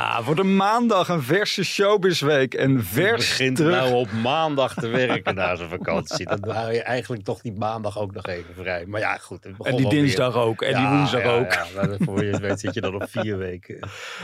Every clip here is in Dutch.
Ah, voor de maandag een verse showbizweek. En vers begint terug. nou op maandag te werken na zijn vakantie. Dan hou je eigenlijk toch die maandag ook nog even vrij. Maar ja, goed. En die dinsdag ook. En die woensdag ja, ook. Ja, voor je het weet zit je dan op vier weken.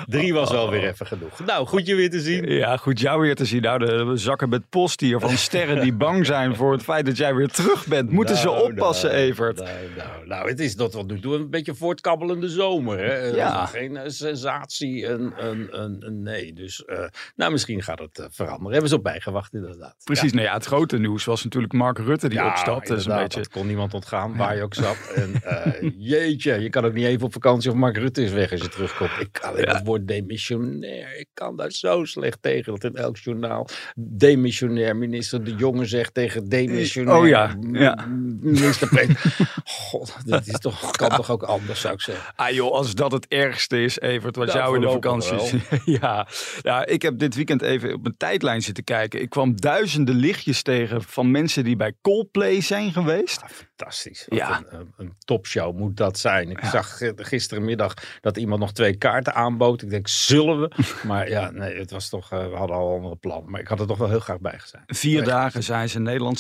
Drie was wel weer even genoeg. Nou, goed je weer te zien. Ja, goed jou weer te zien. Nou, de zakken met post hier van sterren die bang zijn voor het feit dat jij weer terug bent. Moeten ze Nou, oppassen, nou, Evert? Nou, nou, nou, het is dat tot nu toe een beetje voortkabbelende zomer. Hè? Ja. Geen eh, sensatie, een, een, een, een nee. Dus eh, nou, misschien gaat het eh, veranderen. Hebben ze op bijgewacht inderdaad. Precies, nou ja, het grote nieuws was natuurlijk Mark Rutte die Ja, opstapt. Een inderdaad, beetje... Dat kon niemand ontgaan, waar je ook zat. En eh, jeetje, je kan ook niet even op vakantie of Mark Rutte is weg als je terugkomt. Ik kan het woord demissionair. Ik kan daar zo slecht tegen. Dat in elk journaal demissionair minister De Jonge zegt tegen demissionair. Oh ja, ja. Minister. God, dat is toch, kan toch ook anders, zou ik zeggen. Ah joh, als dat het ergste is, Evert, wat Nou, jou in de vakantie. ja. ja, ik heb dit weekend even op mijn tijdlijn zitten kijken. Ik kwam duizenden lichtjes tegen van mensen die bij Coldplay zijn geweest. Fantastisch. Wat Ja. Een, topshow moet dat zijn. Ik zag eh, gisterenmiddag dat iemand nog twee kaarten aanbood. Ik denk, zullen we? Maar ja, nee, het was toch, eh, we hadden al een andere plan. Maar ik had er toch wel heel graag bij gezien. Vier Echt. dagen zijn ze in Nederland.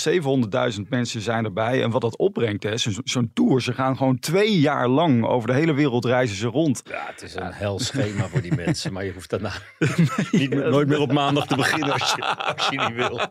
700.000 mensen zijn erbij. En wat dat opbrengt, hè, zo- zo'n tour. Ze gaan gewoon twee jaar lang over de hele wereld reizen ze rond. Ja, het is een hel schema voor die mensen. Maar je hoeft daarna niet, nooit meer op maandag te beginnen als je, als je niet wil.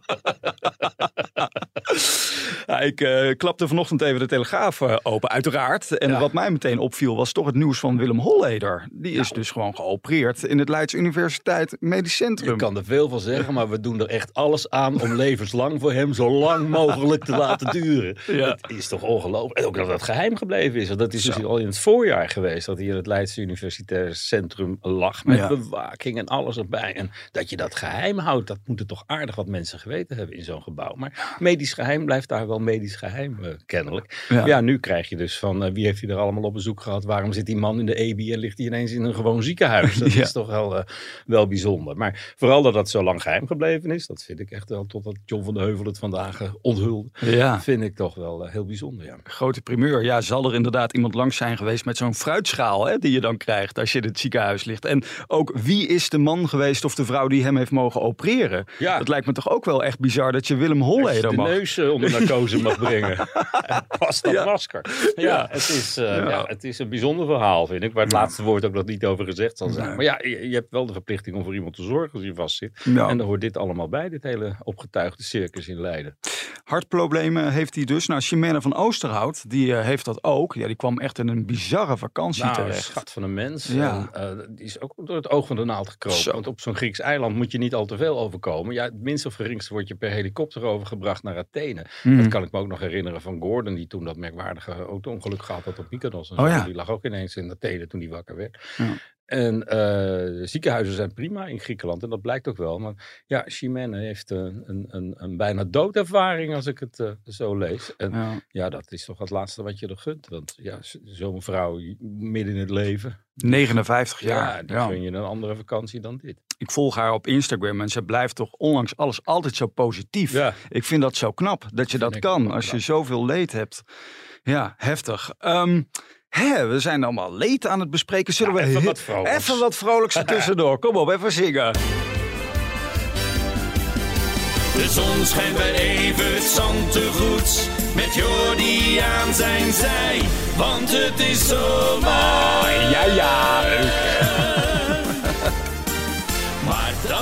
Ja, ik eh, klapte vanochtend even de Telegraaf eh, open, uiteraard. En Ja. wat mij meteen opviel was toch het nieuws van Willem Holleder. Die is dus gewoon geopereerd in het Leids Universiteit Medisch Centrum. Je kan er veel van zeggen, maar we doen er echt alles aan om levenslang voor hem zo lang mogelijk te laten duren. Het is toch ongelooflijk. En ook dat het geheim gebleven is. Want Dat is dus al in het voorjaar geweest dat hij in het Leidse Universitair Centrum lag met bewaking en alles erbij. En dat je dat geheim houdt, dat moeten toch aardig wat mensen geweten hebben in zo'n gebouw. Maar medisch geheim blijft daar wel medisch geheim eh, kennelijk. Ja. Ja. nu krijg je dus van eh, wie heeft hij er allemaal op bezoek gehad? Waarom zit die man in de EBI en ligt hij ineens in een gewoon ziekenhuis? Dat Ja. is toch wel, eh, wel bijzonder. Maar vooral dat dat zo lang geheim gebleven is, dat vind ik echt wel, totdat John van de Heuvel het vandaag onthulde, Ja. vind ik toch wel heel bijzonder. Ja. Grote primeur. Ja, zal er inderdaad iemand langs zijn geweest met zo'n fruitschaal hè, die je dan krijgt als je in het ziekenhuis ligt. En ook wie is de man geweest of de vrouw die hem heeft mogen opereren? Ja. Dat lijkt me toch ook wel echt bizar dat je Willem Holleder de mag. Neus onder narcose mag brengen. En Pas dat Ja. masker. Ja, Ja. Het, is, eh, Ja. het is een bijzonder verhaal, vind ik. Waar het laatste woord ook nog niet over gezegd zal zijn. Nee. Maar ja, je, je hebt wel de verplichting om voor iemand te zorgen als je vastzit. En daar hoort dit allemaal bij, dit hele opgetuigde circus in Leiden. Hartproblemen heeft hij dus. Nou, Chimène van Oosterhout, die eh, heeft dat ook. Ja, die kwam echt in een bizarre vakantie Nou, een terecht. schat van een mens. Ja. En, eh, die is ook door het oog van de naald gekropen. Zo. Want op zo'n Grieks eiland moet je niet al te veel overkomen. Ja, het minste of geringste wordt je per helikopter overgebracht naar Athene. Hmm. Dat kan ik me ook nog herinneren van Gordon, die toen dat merkwaardige auto-ongeluk gehad had op Mykonos. En Oh zo. ja. Die lag ook ineens in Athene toen hij wakker werd. Ja. En eh, de ziekenhuizen zijn prima in Griekenland en dat blijkt ook wel. Maar ja, Chimène heeft eh, een, een, een bijna doodervaring als ik het eh, zo lees. En Ja. ja, dat is toch het laatste wat je er gunt. Want ja, zo'n vrouw midden in het leven. 59 Ja, jaar. Ja. gun je een andere vakantie dan dit. Ik volg haar op Instagram en ze blijft toch ondanks alles altijd zo positief. Ja. Ik vind dat zo knap dat je dat kan als je zoveel leed hebt. Ja, heftig. Ehm, hè, we zijn allemaal leed aan het bespreken. Zullen Ja, we even wat vrolijks. even wat vrolijks tussendoor? Kom op, even zingen. De zon schijnt bij Evert Zantegoed. Met Jordi aan zijn zij. Want het is zomaar. Ja, ja.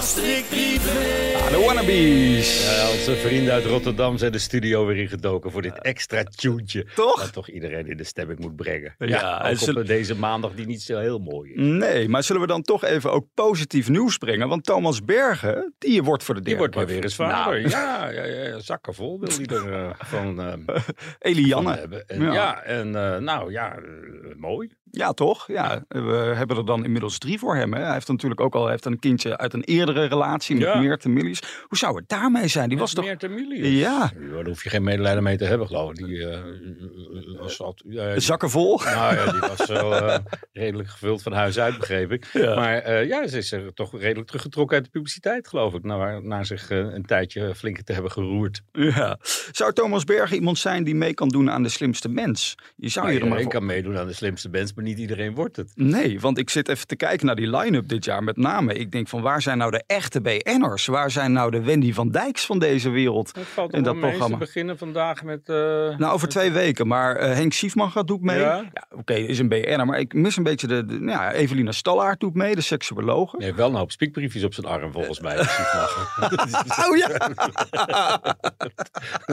Privé. Ah, De wannabes. Ja, onze vrienden uit Rotterdam zijn de studio weer ingedoken voor dit extra tuentje. Toch? Dat toch iedereen in de stemming moet brengen. Ja, Ja, en ook zullen- op deze maandag die niet zo heel mooi is. Nee, maar zullen we dan toch even ook positief nieuws brengen? Want Thomas Bergen, die wordt voor de Die derde wordt maar keer- weer eens vader. Nou, Ja, ja, ja, zakken vol wil hij er eh, van, van Elianne. hebben. En, Ja. ja. en eh, nou ja, eh, mooi. Ja, toch? Ja, we hebben er dan inmiddels drie voor hem. Hè? Hij heeft natuurlijk ook al heeft een kindje uit een eerdere relatie met Ja. Meerte Millies. Hoe zou het daarmee zijn? Die was toch... Meer Milius. Ja. Daar hoef je geen medelijden mee te hebben, geloof ik. Die eh, was altijd... ja, die- Zakken vol? Nou ja, die was wel eh, redelijk gevuld van huis uit, begreep ik. Ja. Maar eh, ja, ze is er toch redelijk teruggetrokken uit de publiciteit, geloof ik. Na, na zich eh, een tijdje flink te hebben geroerd. Ja. Zou Thomas Bergen iemand zijn die mee kan doen aan de slimste mens? Je zou je er maar iedereen voor... kan meedoen aan de slimste bands, maar niet iedereen wordt het. Nee, want ik zit even te kijken naar die line-up dit jaar met name. Ik denk van waar zijn nou de echte BN'ers? Waar zijn nou de Wendy van Dijks van deze wereld? Valt In dat dat programma. Ze beginnen vandaag met... eh, Nou, over twee weken. Maar eh, Henk Schiefmacher doet mee. Ja. Ja, Oké, is een BN'er. Maar ik mis een beetje de... de nou ja, Evelina Stallaert doet mee, de seksuologe. Hij heeft wel een hoop spiekbriefjes op zijn arm, volgens mij. Oh ja!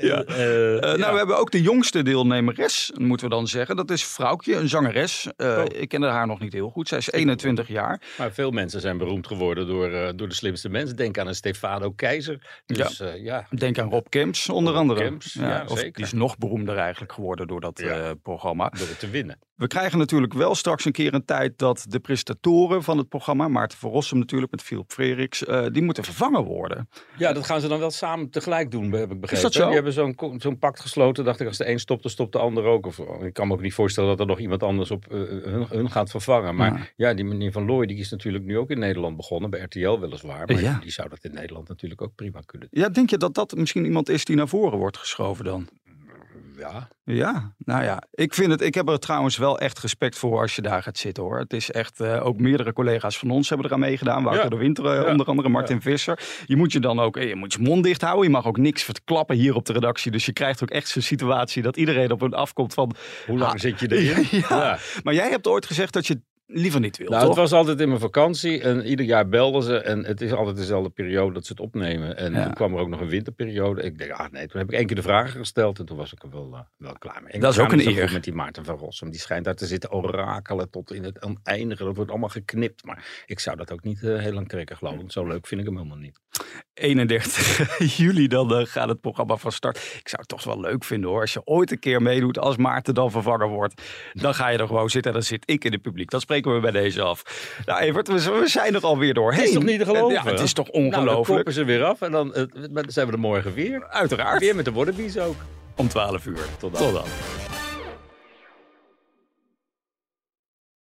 ja. Eh, Eh, nou, ja. we hebben ook de jongste deelnemeres, moeten we dan zeggen. Dat is Vrouwtje, een zangeres. Eh, Oh. Ik ken haar nog niet heel goed. Zij is 21 jaar. Maar veel mensen zijn beroemd geworden door, door de slimste mensen. Denk aan een Stefano Keizer. Dus ja, ja. Denk aan Rob Kemps, onder Rob andere. Kemps, ja, of zeker. Die is nog beroemder eigenlijk geworden door dat programma. door het te winnen. We krijgen natuurlijk wel straks een keer een tijd dat de presentatoren van het programma, Maarten van Rossum natuurlijk met Philip Freriks, die moeten vervangen worden. Ja, dat gaan ze dan wel samen tegelijk doen, heb ik begrepen. dat zo? Hebben zo'n zo'n pact gesloten. Dacht ik, als de een stopt, dan stopt de ander ook. Of, oh, ik kan me ook niet voorstellen dat er nog iemand anders op eh, hun, hun gaat vervangen. Maar ja. die meneer Van Looy, die is natuurlijk nu ook in Nederland begonnen. Bij RTL weliswaar. Maar Ja. die zou dat in Nederland natuurlijk ook prima kunnen. Ja, denk je dat dat misschien iemand is die naar voren wordt geschoven dan? Ja, Ja, nou ja, ik vind het. Ik heb er trouwens wel echt respect voor als je daar gaat zitten hoor. Het is echt. eh, ook meerdere collega's van ons hebben eraan meegedaan. Wouter Ja. de Winter, eh, Ja. onder andere Martin Visser. Je moet je dan ook. eh, Je moet je mond dicht houden. Je mag ook niks verklappen hier op de redactie. Dus je krijgt ook echt zo'n situatie dat iedereen op een afkomt van. hoe lang Ah, zit je erin? Ja. Maar jij hebt ooit gezegd dat je liever niet wil. Nou, toch? het was altijd in mijn vakantie en ieder jaar belden ze. En het is altijd dezelfde periode dat ze het opnemen. En Ja. toen kwam er ook nog een winterperiode. Ik denk, ah nee, toen heb ik één keer de vragen gesteld en toen was ik er wel, eh, wel klaar mee. En Dat is ook een eer. Met die Maarten van Rossum, die schijnt daar te zitten orakelen tot in het oneindige. Dat wordt allemaal geknipt. Maar ik zou dat ook niet eh, heel lang trekken, geloof ik. Zo leuk vind ik hem helemaal niet. 31 juli dan eh, gaat het programma van start. Ik zou het toch wel leuk vinden hoor. Als je ooit een keer meedoet als Maarten dan vervangen wordt. Dan ga je er gewoon zitten en dan zit ik in het publiek. Dat spreken we bij deze af. Nou Evert, we, we zijn er alweer doorheen. Het is toch niet te geloven? Ja, het is toch Nou, dan ongelooflijk. koppen ze weer af en dan eh, zijn we er morgen weer. Uiteraard. Weer met de Wonnebies ook. Om 12 uur. Tot dan. Tot dan.